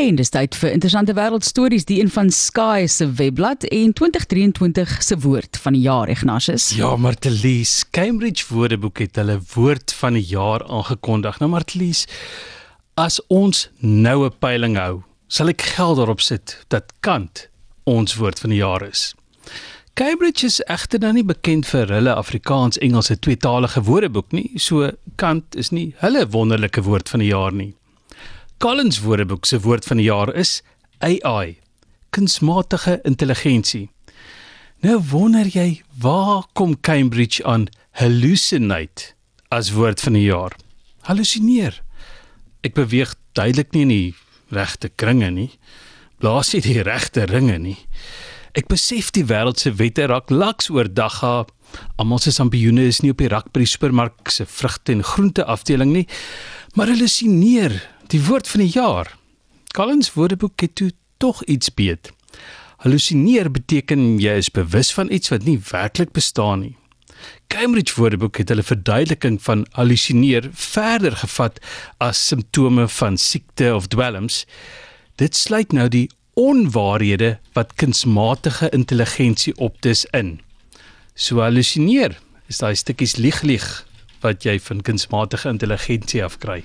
En dis tyd vir interessante wêreldstories, die een van Sky se webblad en 2023 se woord van die jaar Ignatius. Ja, Martelies, Cambridge Woordeboek het hulle woord van die jaar aangekondig. Nou Martelies, as ons nou 'n peiling hou, sal ek geld daarop sit dat Kant ons woord van die jaar is. Cambridge is egter nou nie bekend vir hulle Afrikaans-Engelse tweetalige woordeboek nie, so Kant is nie hulle wonderlike woord van die jaar nie. Collins Woordeboek se woord van die jaar is AI, kunsmatige intelligensie. Nou wonder jy, waar kom Cambridge aan hallucinate as woord van die jaar? Hallusineer. Ek beweeg duidelik nie in die regte kringe nie. Blaas nie die regte ringe nie. Ek besef die wêreld se wette raak laks oor dagga. Almal se sampioene is nie op die rak by die supermark se vrugte en groente afdeling nie, maar hulle sineer Die woord van die jaar. Collins Woordeboek het toe tog iets beet. Hallusineer beteken jy is bewus van iets wat nie werklik bestaan nie. Cambridge Woordeboek het hulle verduideliking van hallusineer verder gevat as simptome van siekte of dwelms. Dit sluit nou die onwaarhede wat kunsmatige intelligensie optis in. So hallusineer is daai stukkies lieg lieg wat jy van kunsmatige intelligensie afkry.